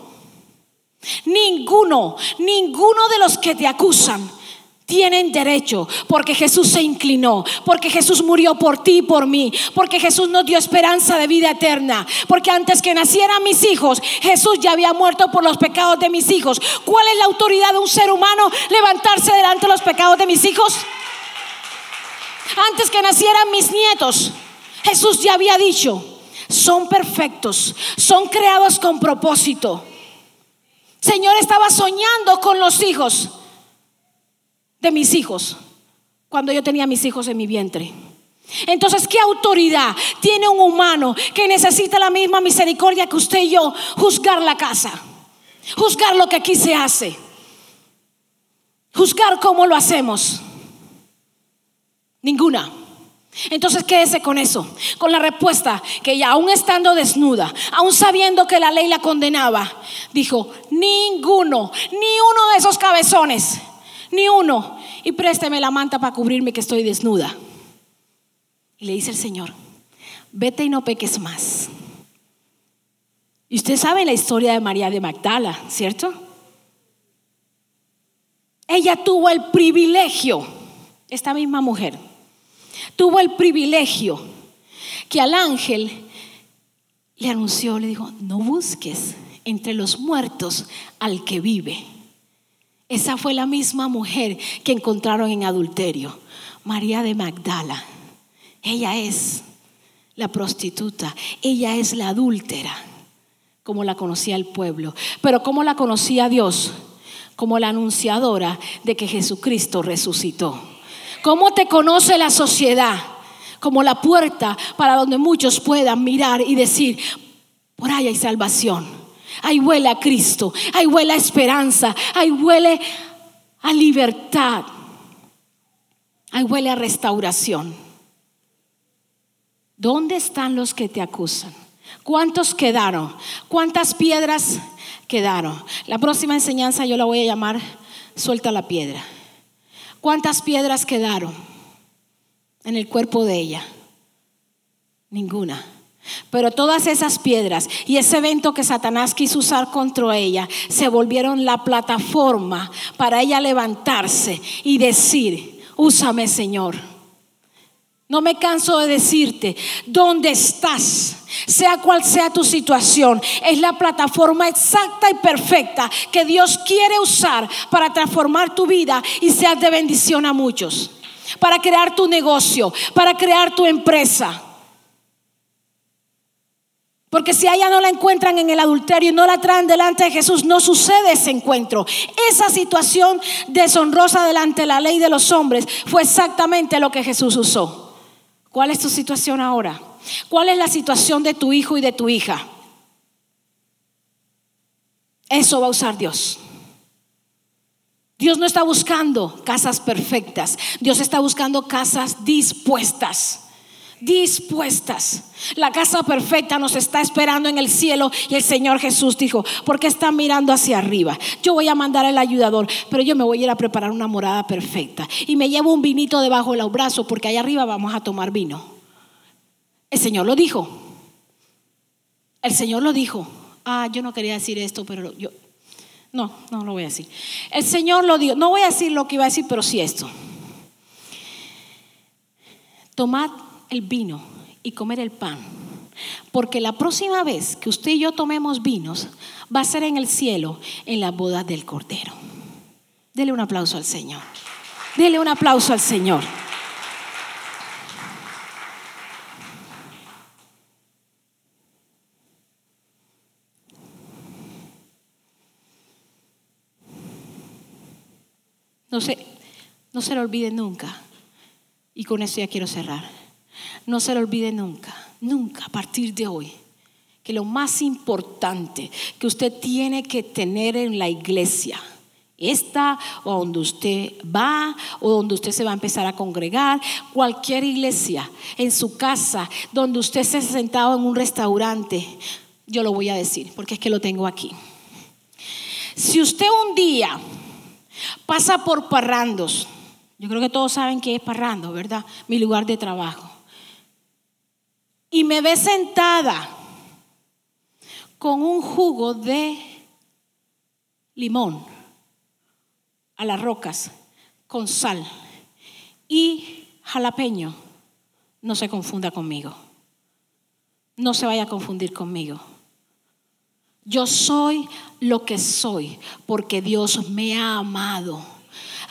Ninguno, ninguno de los que te acusan tienen derecho, porque Jesús se inclinó, porque Jesús murió por ti y por mí, porque Jesús nos dio esperanza de vida eterna, porque antes que nacieran mis hijos, Jesús ya había muerto por los pecados de mis hijos. ¿Cuál es la autoridad de un ser humano levantarse delante de los pecados de mis hijos? Antes que nacieran mis nietos, Jesús ya había dicho, son perfectos, son creados con propósito. Señor estaba soñando con los hijos de mis hijos cuando yo tenía mis hijos en mi vientre. Entonces, ¿qué autoridad tiene un humano que necesita la misma misericordia que usted y yo juzgar la casa? Juzgar lo que aquí se hace. Juzgar cómo lo hacemos. Ninguna. Entonces quédese con eso, con la respuesta que ella, aún estando desnuda, aún sabiendo que la ley la condenaba, dijo, ninguno, ni uno de esos cabezones ni uno. Y présteme la manta para cubrirme que estoy desnuda. Y le dice el Señor, vete y no peques más. Y usted sabe la historia de María de Magdala, ¿cierto? Ella tuvo el privilegio, esta misma mujer, tuvo el privilegio que al ángel le anunció, le dijo, no busques entre los muertos al que vive esa fue la misma mujer que encontraron en adulterio, María de Magdala. Ella es la prostituta, ella es la adúltera, como la conocía el pueblo. Pero como la conocía Dios? Como la anunciadora de que Jesucristo resucitó. ¿Cómo te conoce la sociedad? Como la puerta para donde muchos puedan mirar y decir, por ahí hay salvación. Ahí huele a Cristo, ahí huele a esperanza, ahí huele a libertad, ahí huele a restauración. ¿Dónde están los que te acusan? ¿Cuántos quedaron? ¿Cuántas piedras quedaron? La próxima enseñanza yo la voy a llamar Suelta la piedra. ¿Cuántas piedras quedaron en el cuerpo de ella? Ninguna. Pero todas esas piedras y ese evento que Satanás quiso usar contra ella se volvieron la plataforma para ella levantarse y decir, úsame Señor. No me canso de decirte, ¿dónde estás? Sea cual sea tu situación, es la plataforma exacta y perfecta que Dios quiere usar para transformar tu vida y ser de bendición a muchos, para crear tu negocio, para crear tu empresa. Porque si a ella no la encuentran en el adulterio y no la traen delante de Jesús, no sucede ese encuentro. Esa situación deshonrosa delante de la ley de los hombres fue exactamente lo que Jesús usó. ¿Cuál es tu situación ahora? ¿Cuál es la situación de tu hijo y de tu hija? Eso va a usar Dios. Dios no está buscando casas perfectas, Dios está buscando casas dispuestas dispuestas. La casa perfecta nos está esperando en el cielo y el Señor Jesús dijo, porque están mirando hacia arriba? Yo voy a mandar el ayudador, pero yo me voy a ir a preparar una morada perfecta y me llevo un vinito debajo del brazo porque allá arriba vamos a tomar vino. El Señor lo dijo. El Señor lo dijo. Ah, yo no quería decir esto, pero yo No, no lo voy a decir. El Señor lo dijo. No voy a decir lo que iba a decir, pero sí esto. Tomad el vino y comer el pan. Porque la próxima vez que usted y yo tomemos vinos va a ser en el cielo, en la boda del Cordero. Dele un aplauso al Señor. Dele un aplauso al Señor. No se, no se lo olvide nunca. Y con eso ya quiero cerrar. No se lo olvide nunca, nunca a partir de hoy, que lo más importante que usted tiene que tener en la iglesia, esta o donde usted va o donde usted se va a empezar a congregar, cualquier iglesia, en su casa, donde usted se ha sentado en un restaurante, yo lo voy a decir porque es que lo tengo aquí. Si usted un día pasa por parrandos. Yo creo que todos saben que es parrando, ¿verdad? Mi lugar de trabajo. Y me ve sentada con un jugo de limón a las rocas con sal y jalapeño. No se confunda conmigo. No se vaya a confundir conmigo. Yo soy lo que soy porque Dios me ha amado.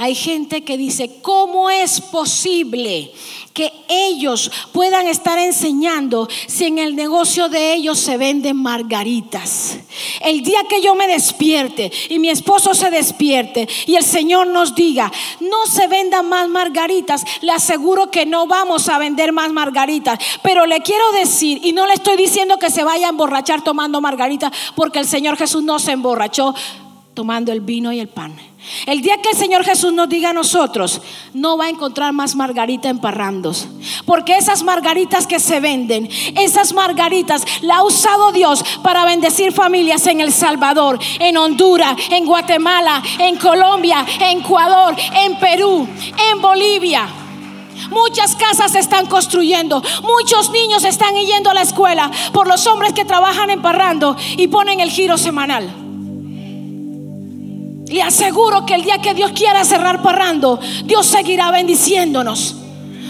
Hay gente que dice, ¿cómo es posible que ellos puedan estar enseñando si en el negocio de ellos se venden margaritas? El día que yo me despierte y mi esposo se despierte y el Señor nos diga, no se vendan más margaritas, le aseguro que no vamos a vender más margaritas. Pero le quiero decir, y no le estoy diciendo que se vaya a emborrachar tomando margaritas, porque el Señor Jesús no se emborrachó tomando el vino y el pan. El día que el Señor Jesús nos diga a nosotros, no va a encontrar más margarita en parrandos. Porque esas margaritas que se venden, esas margaritas la ha usado Dios para bendecir familias en El Salvador, en Honduras, en Guatemala, en Colombia, en Ecuador, en Perú, en Bolivia. Muchas casas se están construyendo. Muchos niños están yendo a la escuela por los hombres que trabajan en parrando y ponen el giro semanal. Le aseguro que el día que Dios quiera cerrar parrando, Dios seguirá bendiciéndonos.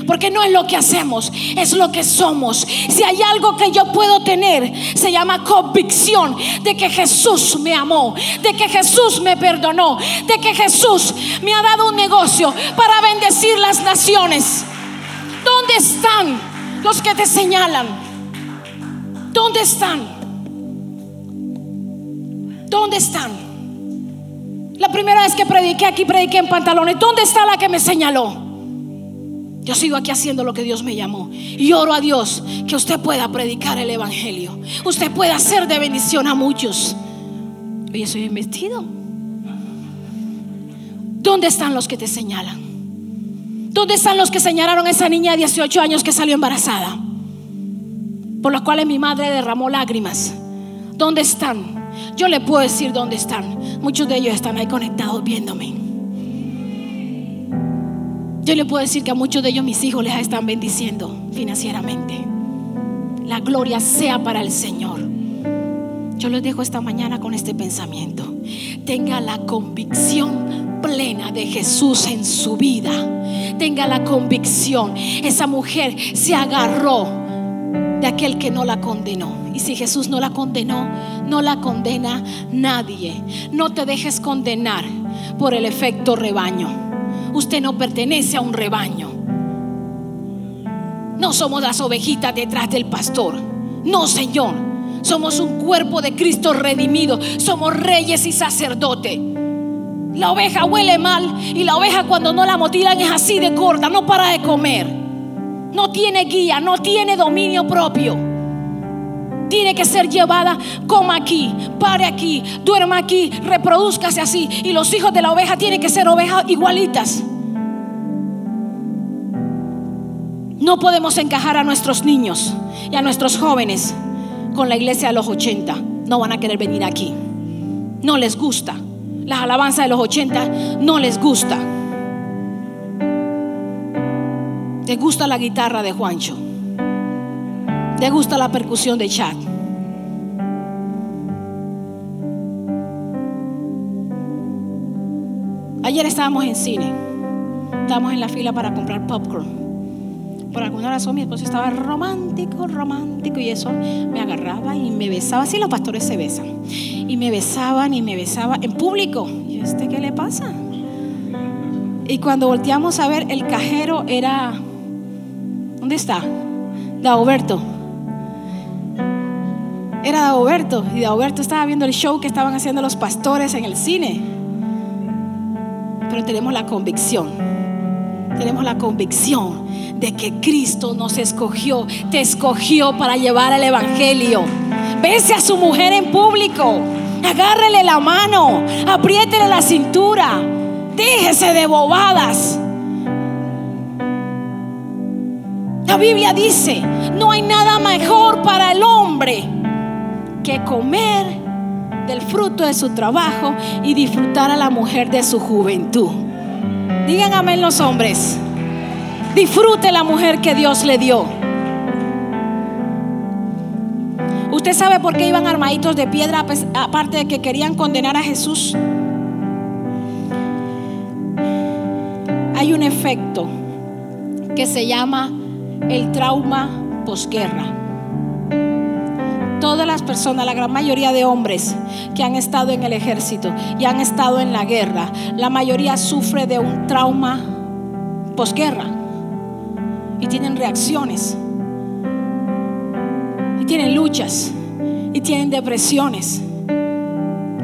Porque no es lo que hacemos, es lo que somos. Si hay algo que yo puedo tener, se llama convicción de que Jesús me amó, de que Jesús me perdonó, de que Jesús me ha dado un negocio para bendecir las naciones. ¿Dónde están los que te señalan? ¿Dónde están? ¿Dónde están? La primera vez que prediqué aquí, prediqué en pantalones. ¿Dónde está la que me señaló? Yo sigo aquí haciendo lo que Dios me llamó. Y oro a Dios que usted pueda predicar el Evangelio. Usted pueda hacer de bendición a muchos. Oye, soy vestido. ¿Dónde están los que te señalan? ¿Dónde están los que señalaron a esa niña de 18 años que salió embarazada? Por las cuales mi madre derramó lágrimas. ¿Dónde están? Yo le puedo decir dónde están. Muchos de ellos están ahí conectados viéndome. Yo le puedo decir que a muchos de ellos mis hijos les están bendiciendo financieramente. La gloria sea para el Señor. Yo les dejo esta mañana con este pensamiento. Tenga la convicción plena de Jesús en su vida. Tenga la convicción. Esa mujer se agarró de aquel que no la condenó. Y si Jesús no la condenó, no la condena nadie. No te dejes condenar por el efecto rebaño. Usted no pertenece a un rebaño. No somos las ovejitas detrás del pastor. No, Señor. Somos un cuerpo de Cristo redimido. Somos reyes y sacerdotes. La oveja huele mal y la oveja cuando no la motilan es así de gorda, no para de comer. No tiene guía, no tiene dominio propio tiene que ser llevada, coma aquí, pare aquí, duerma aquí, reproduzcase así. Y los hijos de la oveja tienen que ser ovejas igualitas. No podemos encajar a nuestros niños y a nuestros jóvenes con la iglesia de los 80. No van a querer venir aquí. No les gusta. Las alabanzas de los 80 no les gusta. ¿Te gusta la guitarra de Juancho? ¿Te gusta la percusión de Chad? Ayer estábamos en cine. Estábamos en la fila para comprar popcorn. Por alguna razón mi esposo estaba romántico, romántico y eso me agarraba y me besaba. Así los pastores se besan. Y me besaban y me besaban en público. ¿Y este qué le pasa? Y cuando volteamos a ver, el cajero era... ¿Dónde está? Daoberto. Era Daoberto. Y Daoberto estaba viendo el show que estaban haciendo los pastores en el cine. Pero tenemos la convicción. Tenemos la convicción de que Cristo nos escogió, te escogió para llevar el Evangelio. Bese a su mujer en público, agárrele la mano, apriétele la cintura, déjese de bobadas. La Biblia dice, no hay nada mejor para el hombre que comer del fruto de su trabajo y disfrutar a la mujer de su juventud. Digan amén los hombres. Disfrute la mujer que Dios le dio. ¿Usted sabe por qué iban armaditos de piedra aparte de que querían condenar a Jesús? Hay un efecto que se llama el trauma posguerra. Todas las personas, la gran mayoría de hombres que han estado en el ejército y han estado en la guerra, la mayoría sufre de un trauma posguerra y tienen reacciones y tienen luchas y tienen depresiones,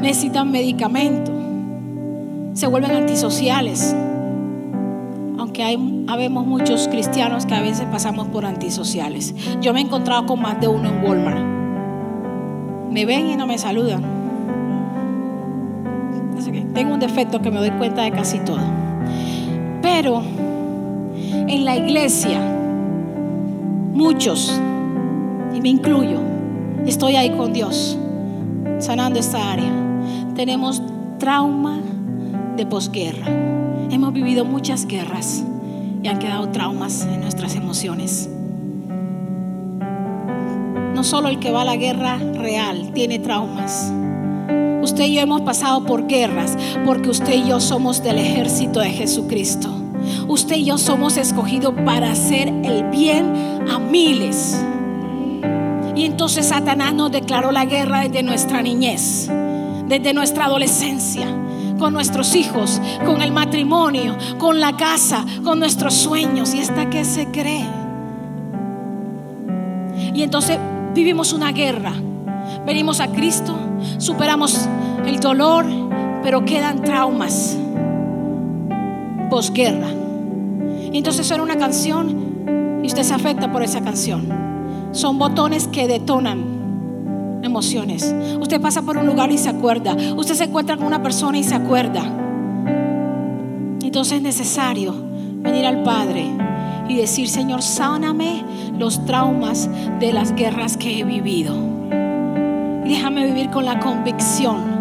necesitan medicamento, se vuelven antisociales. Aunque hay, habemos muchos cristianos que a veces pasamos por antisociales. Yo me he encontrado con más de uno en Walmart. Me ven y no me saludan. Tengo un defecto que me doy cuenta de casi todo. Pero en la iglesia, muchos, y me incluyo, estoy ahí con Dios, sanando esta área. Tenemos trauma de posguerra. Hemos vivido muchas guerras y han quedado traumas en nuestras emociones. No solo el que va a la guerra real tiene traumas. Usted y yo hemos pasado por guerras porque usted y yo somos del ejército de Jesucristo. Usted y yo somos escogidos para hacer el bien a miles. Y entonces Satanás nos declaró la guerra desde nuestra niñez, desde nuestra adolescencia, con nuestros hijos, con el matrimonio, con la casa, con nuestros sueños. ¿Y hasta que se cree? Y entonces vivimos una guerra. Venimos a Cristo, superamos el dolor, pero quedan traumas posguerra. Y entonces suena una canción y usted se afecta por esa canción. Son botones que detonan emociones. Usted pasa por un lugar y se acuerda. Usted se encuentra con una persona y se acuerda. Entonces es necesario venir al Padre y decir, Señor, sáname los traumas de las guerras que he vivido. Déjame vivir con la convicción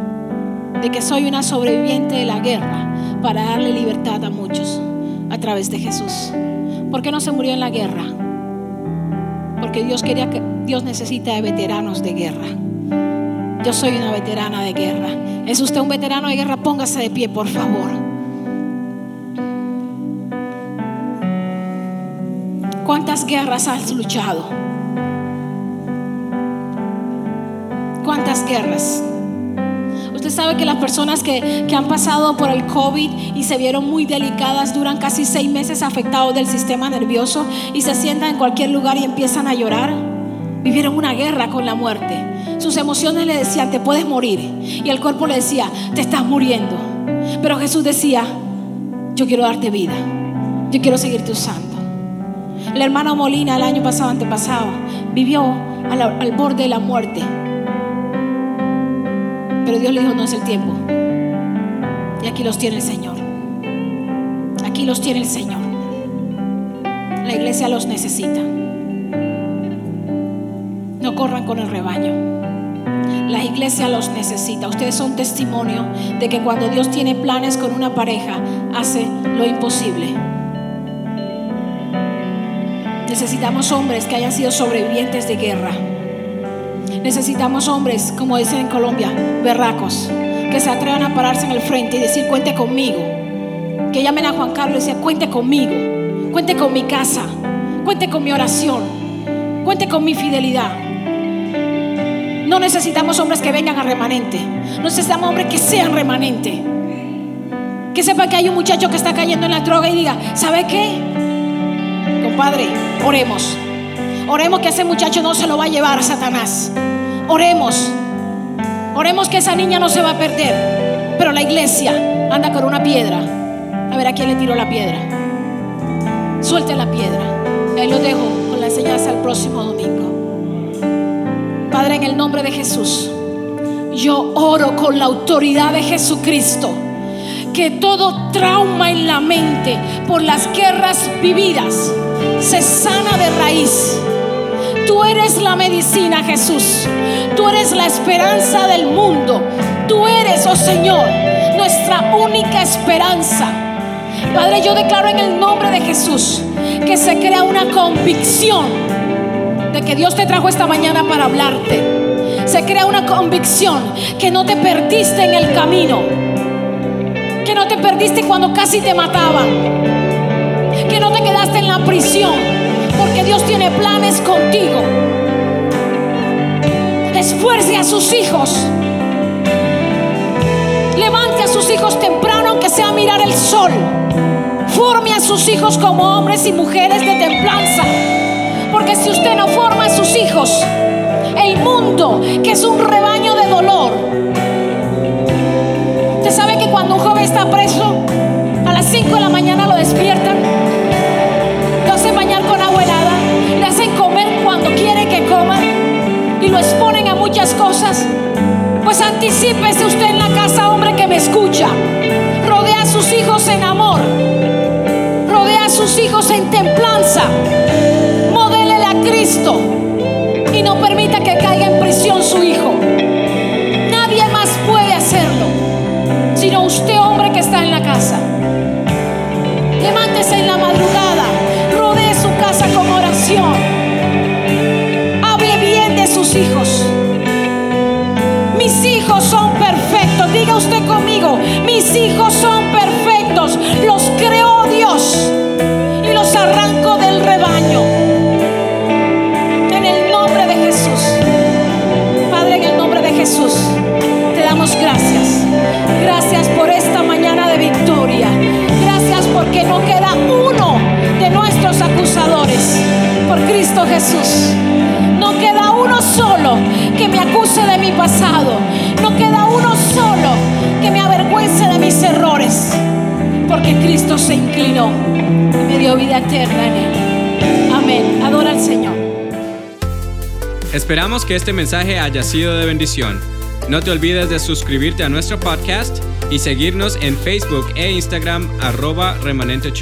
de que soy una sobreviviente de la guerra para darle libertad a muchos a través de Jesús. ¿Por qué no se murió en la guerra? Porque Dios quería que Dios necesita de veteranos de guerra. Yo soy una veterana de guerra. ¿Es usted un veterano de guerra? Póngase de pie, por favor. ¿Cuántas guerras has luchado? ¿Cuántas guerras? Usted sabe que las personas que, han pasado por el COVID y se vieron muy delicadas duran casi seis meses afectados del sistema nervioso y se sientan en cualquier lugar y empiezan a llorar. Vivieron una guerra con la muerte. Sus emociones le decían, te puedes morir. Y el cuerpo le decía, te estás muriendo. Pero Jesús decía, yo quiero darte vida. Yo quiero seguirte usando. La hermana Molina el año pasado, antepasado, vivió al borde de la muerte pero Dios le dijo, no es el tiempo. Y aquí los tiene el Señor. Aquí los tiene el Señor. La iglesia los necesita. No corran con el rebaño. La iglesia los necesita. Ustedes son testimonio de que cuando Dios tiene planes con una pareja, hace lo imposible. Necesitamos hombres que hayan sido sobrevivientes de guerra Necesitamos hombres, como dicen en Colombia, berracos, que se atrevan a pararse en el frente y decir, cuente conmigo. que llamen a Juan Carlos y decía, cuente conmigo, cuente con mi casa, cuente con mi oración, cuente con mi fidelidad. No necesitamos hombres que vengan a remanente, necesitamos hombres que sean remanente. Que sepa que hay un muchacho que está cayendo en la droga y diga, ¿sabe qué? Compadre, oremos. Oremos que ese muchacho no se lo va a llevar a Satanás. Oremos. Oremos que esa niña no se va a perder. Pero la iglesia anda con una piedra. A ver a quién le tiró la piedra. Suelte la piedra. Ahí lo dejo con la enseñanza el próximo domingo. Padre, en el nombre de Jesús, yo oro con la autoridad de Jesucristo que todo trauma en la mente por las guerras vividas se sana de raíz Tú eres la medicina, Jesús. Tú eres la esperanza del mundo. Tú eres, oh Señor, nuestra única esperanza. Padre, yo declaro en el nombre de Jesús que se crea una convicción que Dios te trajo esta mañana para hablarte. Se crea una convicción que no te perdiste en el camino. Que no te perdiste cuando casi te mataban. Que no te quedaste en la prisión porque Dios tiene planes contigo. Esfuerce a sus hijos. Levante a sus hijos temprano, aunque sea mirar el sol. Forme a sus hijos como hombres y mujeres de templanza. Porque si usted no forma a sus hijos, el mundo, que es un rebaño de dolor. Usted sabe que cuando un joven está preso, a las 5 de la mañana lo despiertan y lo exponen a muchas cosas, pues anticipese usted en la casa, hombre que me escucha. Rodea a sus hijos en amor. Rodea a sus hijos en templanza. Jesús solo que me acuse de mi pasado. No queda uno solo que me avergüence de mis errores. Porque Cristo se inclinó y me dio vida eterna en él. Amén. Adora al Señor. Esperamos que este mensaje haya sido de bendición. No te olvides de suscribirte a nuestro podcast y seguirnos en Facebook e Instagram arroba remanente.